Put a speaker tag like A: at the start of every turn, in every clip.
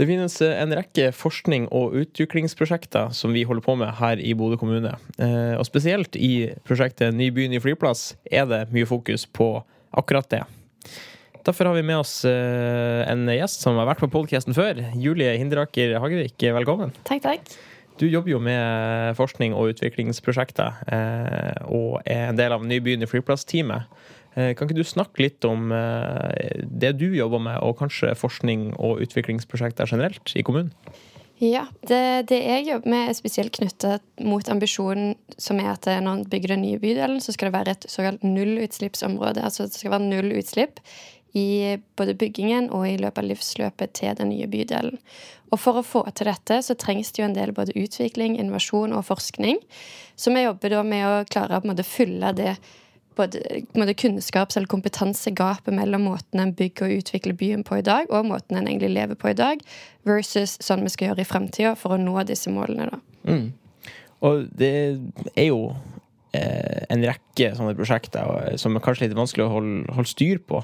A: Det finnes eh, en rekke forskning- og utviklingsprosjekter som vi holder på med her i Bodø kommune. Eh, og spesielt i prosjektet Ny by, ny flyplass er det mye fokus på akkurat det. Derfor har vi med oss eh, en gjest som har vært på podkasten før. Julie Hinderaker Hagevik, velkommen.
B: Takk, takk.
A: Du jobber jo med forskning og utviklingsprosjekter, og er en del av Ny by, ny flyplass-teamet. Eh, kan ikke du snakke litt om eh, det du jobber med, og kanskje forskning og utviklingsprosjekter generelt i kommunen?
B: Ja, det, det jeg jobber med, er spesielt knytta mot ambisjonen som er at når man bygger den nye bydelen, så skal det være et såkalt nullutslippsområde. Altså det skal være null utslipp i både byggingen og i løpet av livsløpet til den nye bydelen. Og for å få til dette så trengs det jo en del både utvikling, innovasjon og forskning. Så vi jobber da med å klare å fylle det både kunnskaps- eller kompetansegapet mellom måten en bygger og utvikler byen på i dag, og måten en egentlig lever på i dag, versus sånn vi skal gjøre i framtida for å nå disse målene.
A: Mm. Og det er jo eh, en rekke sånne prosjekter som er kanskje litt vanskelig å holde, holde, styr på.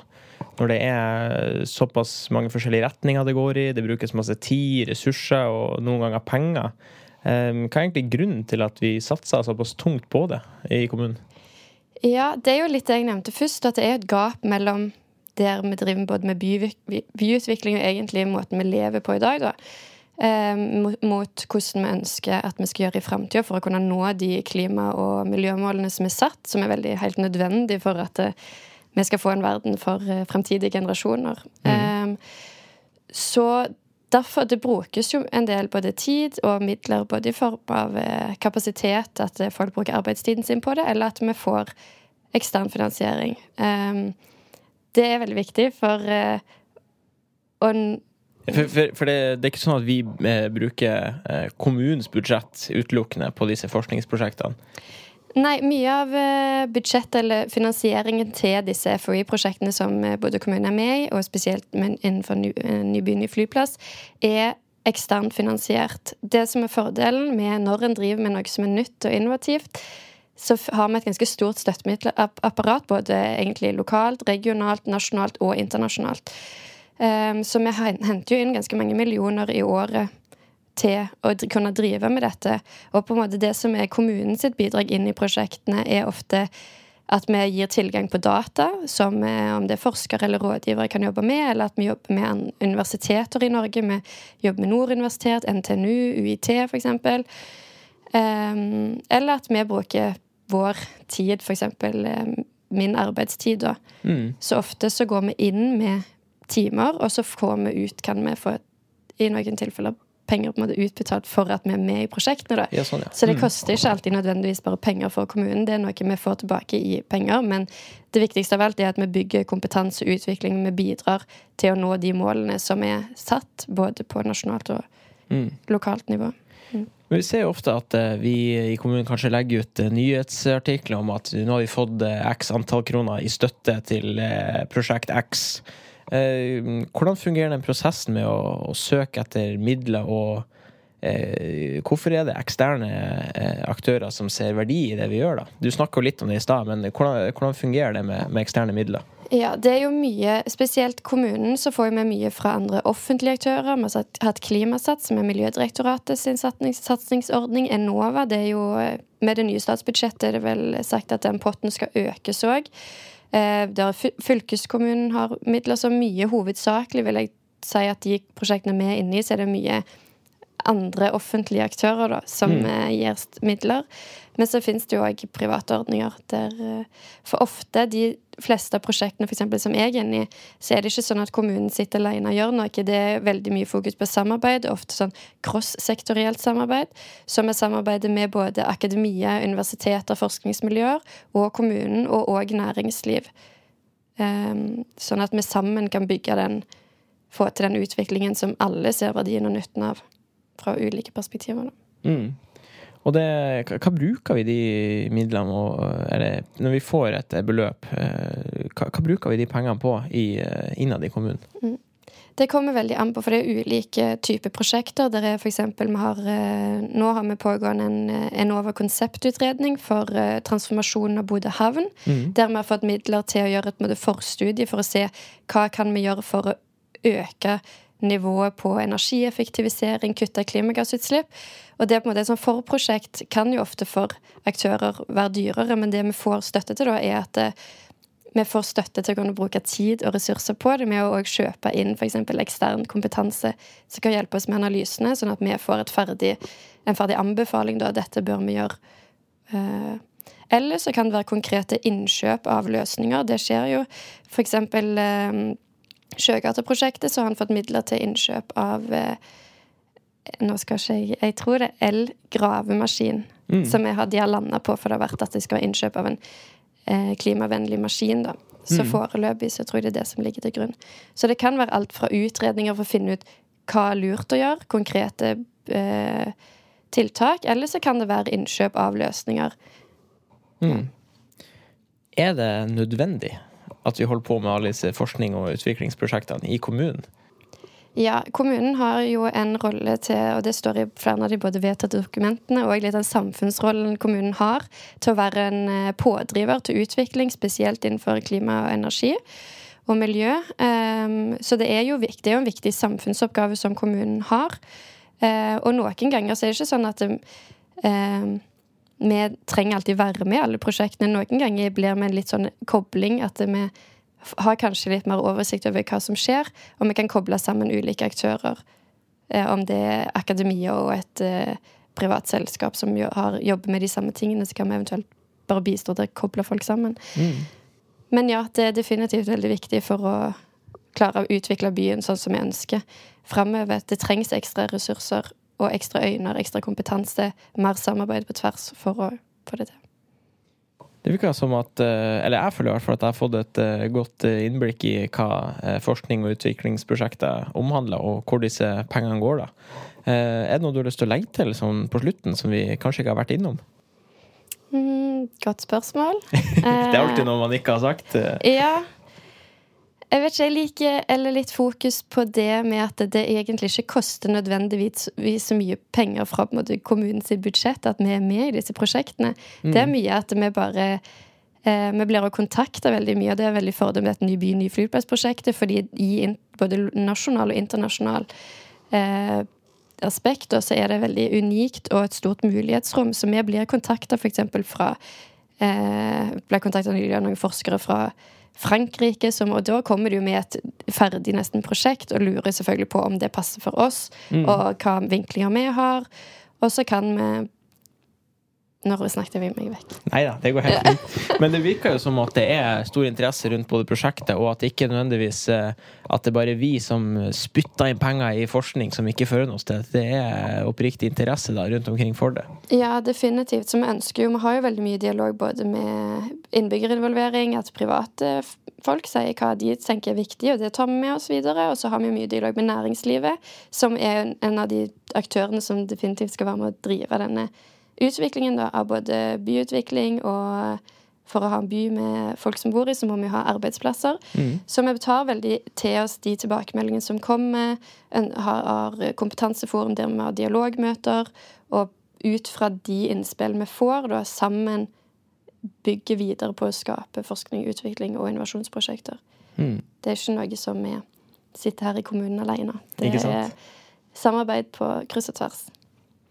A: Når det er såpass mange forskjellige retninger det går i, det brukes masse tid, ressurser og noen ganger penger. Eh, hva er egentlig grunnen til at vi satser såpass tungt på det i kommunen?
B: Ja, det er jo litt det jeg nevnte først, at det er et gap mellom der vi driver både med by, byutvikling og egentlig måten vi lever på i dag, da. Eh, mot, mot, hvordan vi ønsker at vi skal gjøre i framtida for å kunne nå de klima- og miljømålene som er satt, som er veldig helt nødvendig for at uh, vi skal få en verden for uh, framtidige generasjoner. Mm. Um, så derfor det brukes jo en del både tid og midler både i form av kapasitet, at folk bruker arbeidstiden sin på det, eller at vi får ekstern finansiering. Um, det er veldig viktig, for å
A: for, for, for det, det, er ikke sånn at vi eh, bruker eh, kommunens budsjett utelukkende på disse forskningsprosjektene?
B: Nei, mye av eh, budsjettet eller finansieringen til disse FHI-prosjektene som eh, både kommunen er med i, og spesielt innenfor nybyen eh, Nyby ny flyplass, er eksternt finansiert. Det som er fordelen med når en driver med noe som er nytt og innovativt, så har vi et ganske stort støttemiddelapparat, både egentlig lokalt, regionalt, nasjonalt og internasjonalt. Um, så vi henter jo inn ganske mange millioner i året til å kunne drive med dette. Og på en måte det som er kommunens bidrag inn i prosjektene, er ofte at vi gir tilgang på data, som om det er forskere eller rådgivere kan jobbe med, eller at vi jobber med universiteter i Norge. Vi jobber med Nord universitet, NTNU, UiT f.eks. Um, eller at vi bruker vår tid, f.eks. Eh, min arbeidstid, da. Mm. Så ofte så går vi inn med timer, og så får vi ut, kan vi få i noen tilfeller penger på en måte utbetalt for at vi er med i prosjektene.
A: Ja, sånn, ja.
B: Så det mm. koster ikke alltid nødvendigvis bare penger for kommunen. Det er noe vi får tilbake i penger. Men det viktigste av alt er at vi bygger kompetanse og utvikling. Vi bidrar til å nå de målene som er satt, både på nasjonalt og mm. lokalt nivå.
A: Mm. Men Vi ser jo ofte at eh, vi i kommunen kanskje legger ut eh, nyhetsartikler om at nå har vi fått eh, x antall kroner i støtte til prosjekt X. Hvordan fungerer den prosessen med å, å søke etter midler, og eh, hvorfor er det eksterne eh, aktører som ser verdi i det vi gjør? da? Du snakka litt om det i stad, men hvordan, hvordan, fungerer det med, med eksterne midler?
B: Ja, det er jo mye Spesielt kommunen så får vi mye fra andre offentlige aktører. Vi har hatt Klimasats, som er Miljødirektoratets satsingsordning. Enova, det er jo Med det nye statsbudsjettet er det vel sagt at den potten skal økes òg. Eh, der fylkeskommunen har midler så mye. Hovedsakelig vil jeg si at de prosjektene vi er inne i, så er det mye andre offentlige aktører da, som mm. Eh, gir midler. Men så finnes det jo òg private ordninger der eh, For ofte, de fleste av prosjektene for eksempel, som jeg er inne i, så er det ikke sånn at kommunen sitter alene og gjør noe. Det er veldig mye fokus på samarbeid, ofte sånn cross-sektorielt samarbeid. Som er samarbeidet med både akademia, universiteter, forskningsmiljøer og kommunen, og òg næringsliv. Um, sånn at vi sammen kan bygge den, få til den utviklingen som alle ser verdien og nytten av fra ulike perspektiver.
A: Mm. Og det, hva bruker vi de midlene og eller, Når vi får et beløp, eh, hva, hva bruker vi de pengene på i, eh, innad i kommunen? Mm.
B: Det kommer veldig an på, for det er ulike typer prosjekter. Der er for eksempel, har, eh, nå har vi pågående en Enova konseptutredning for transformasjonen av Bodø havn. Mm. Der vi har fått midler til å gjøre et forstudie for å se hva kan vi gjøre for å øke nivået på energieffektivisering, kutte klimagassutslipp. Og det er på en måte et sånt forprosjekt kan jo ofte for aktører være dyrere, men det vi får støtte til da, er at det, vi får støtte til å kunne bruke tid og ressurser på det med å kjøpe inn f.eks. ekstern kompetanse som kan hjelpe oss med analysene, sånn at vi får ferdig, en ferdig anbefaling. da, Dette bør vi gjøre. Uh, eller så kan det være konkrete innkjøp av løsninger. Det skjer jo. F.eks. Sjøgateprosjektet, så har han fått midler til innkjøp av eh, Nå skal ikke jeg Jeg tror det er el-gravemaskin mm. som jeg har, de har landa på, for det har vært at de skal ha innkjøp av en eh, klimavennlig maskin. da. Så mm. foreløpig så tror jeg det er det som ligger til grunn. Så det kan være alt fra utredninger for å finne ut hva er lurt å gjøre, konkrete eh, tiltak, eller så kan det være innkjøp av løsninger
A: Mm. Er det nødvendig at vi holder på med alle disse forskning- og utviklingsprosjektene i kommunen?
B: Ja, kommunen har jo en rolle til, og det står i flere av de både vedtatte dokumentene, og litt den samfunnsrollen kommunen har til å være en eh, pådriver til utvikling, spesielt innenfor klima og energi og miljø. Ehm, så det er jo viktig, det er en viktig samfunnsoppgave som kommunen har. Eh, og noen ganger så er det ikke sånn at det, ehm, vi trenger alltid være med i alle prosjektene. Noen ganger blir vi en litt sånn kobling, at vi har kanskje litt mer oversikt over hva som skjer, og vi kan koble sammen ulike aktører. Eh, om det er akademia og et eh, privat selskap som har, jobber med de samme tingene, så kan vi eventuelt bare bistå til å koble folk sammen. Mm. Men ja, det er definitivt veldig viktig for å klare å utvikle byen sånn som vi ønsker framover. Det trengs ekstra ressurser og ekstra øyne, ekstra kompetanse, mer samarbeid på tvers for å få det til.
A: Det virker som at, eh, eller jeg føler i hvert fall at jeg har fått et eh, godt eh, innblikk i hva forskning og utviklingsprosjektet omhandler, og hvor disse pengene går. da. Er det noe du har lyst til å legge til sånn på slutten, som vi kanskje ikke har vært innom?
B: Mm, godt spørsmål.
A: det er alltid noe man ikke har sagt.
B: Ja, jeg vet ikke, jeg liker eller litt fokus på det med at det egentlig ikke koster nødvendigvis så mye penger fra måte, kommunens budsjett at vi er med i disse prosjektene. Mm. Det er mye at vi bare eh, Vi blir kontakta veldig mye, og det er veldig fordel med et Ny by, ny flyplass-prosjektet, fordi i både nasjonal og internasjonal eh, aspekter så er det veldig unikt og et stort mulighetsrom. Så vi blir kontakta f.eks. fra eh, Ble kontakta nylig av noen forskere fra Frankrike, som, og da kommer du med et ferdig nesten prosjekt og lurer selvfølgelig på om det passer for oss, mm. og hva vinklinger vi har. Og så kan vi når snakket vi meg vekk?
A: Nei da, det går helt fint. Men det virker jo som at det er stor interesse rundt både prosjektet, og at det ikke nødvendigvis eh, at det bare er vi som spytter inn penger i forskning som ikke fører noe sted. Det er oppriktig interesse da rundt omkring for det.
B: Ja, definitivt. Så vi ønsker jo Vi har jo veldig mye dialog både med innbyggerinvolvering, at private folk sier hva de tenker er viktig, og det tar vi med oss videre. Og så har vi mye dialog med næringslivet, som er en av de aktørene som definitivt skal være med å drive denne utviklingen da, av både byutvikling og for å ha en by med folk som bor i, så må vi ha arbeidsplasser. Mm. Så vi tar veldig til oss de tilbakemeldingene som kommer. En har kompetanseforum der vi har dialogmøter. Og ut fra de innspill vi får, da sammen bygger videre på å skape forskning, utvikling og innovasjonsprosjekter. Mm. Det er ikke noe som vi sitter her i kommunen alene. Det er samarbeid på kryss og tvers.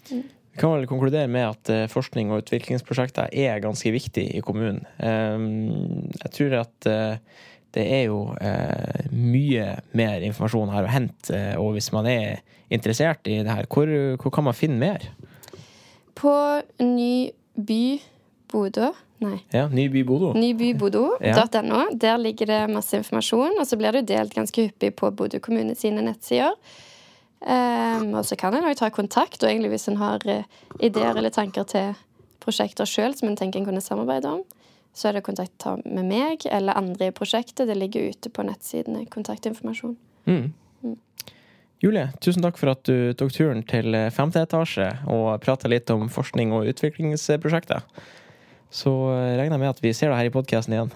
A: Mm. Vi kan vel konkludere med at eh, forskning og utviklingsprosjekter er ganske viktig i kommunen. Ehm, jeg tror at eh, det er jo eh, mye mer informasjon her å hente, og hvis man er interessert i det her, hvor, hvor kan man finne mer?
B: På Nyby Bodø. Nei.
A: Ja, Nybybodo.
B: Nybybodo.no. Ja. Der ligger det masse informasjon, og så blir det delt ganske hyppig på Bodø kommune sine nettsider. Um, og så kan en òg ta kontakt, og egentlig hvis en har uh, ideer eller tanker til prosjekter sjøl som en tenker en kunne samarbeide om, så er det kontakt med meg eller andre i prosjektet. Det ligger ute på nettsidene. Kontaktinformasjon. Mm.
A: Mm. Julie, tusen takk for at du tok turen til eh, femte etasje og prata litt om forskning og utviklingsprosjekter. Så eh, regner jeg med at vi ser deg her i podkasten igjen.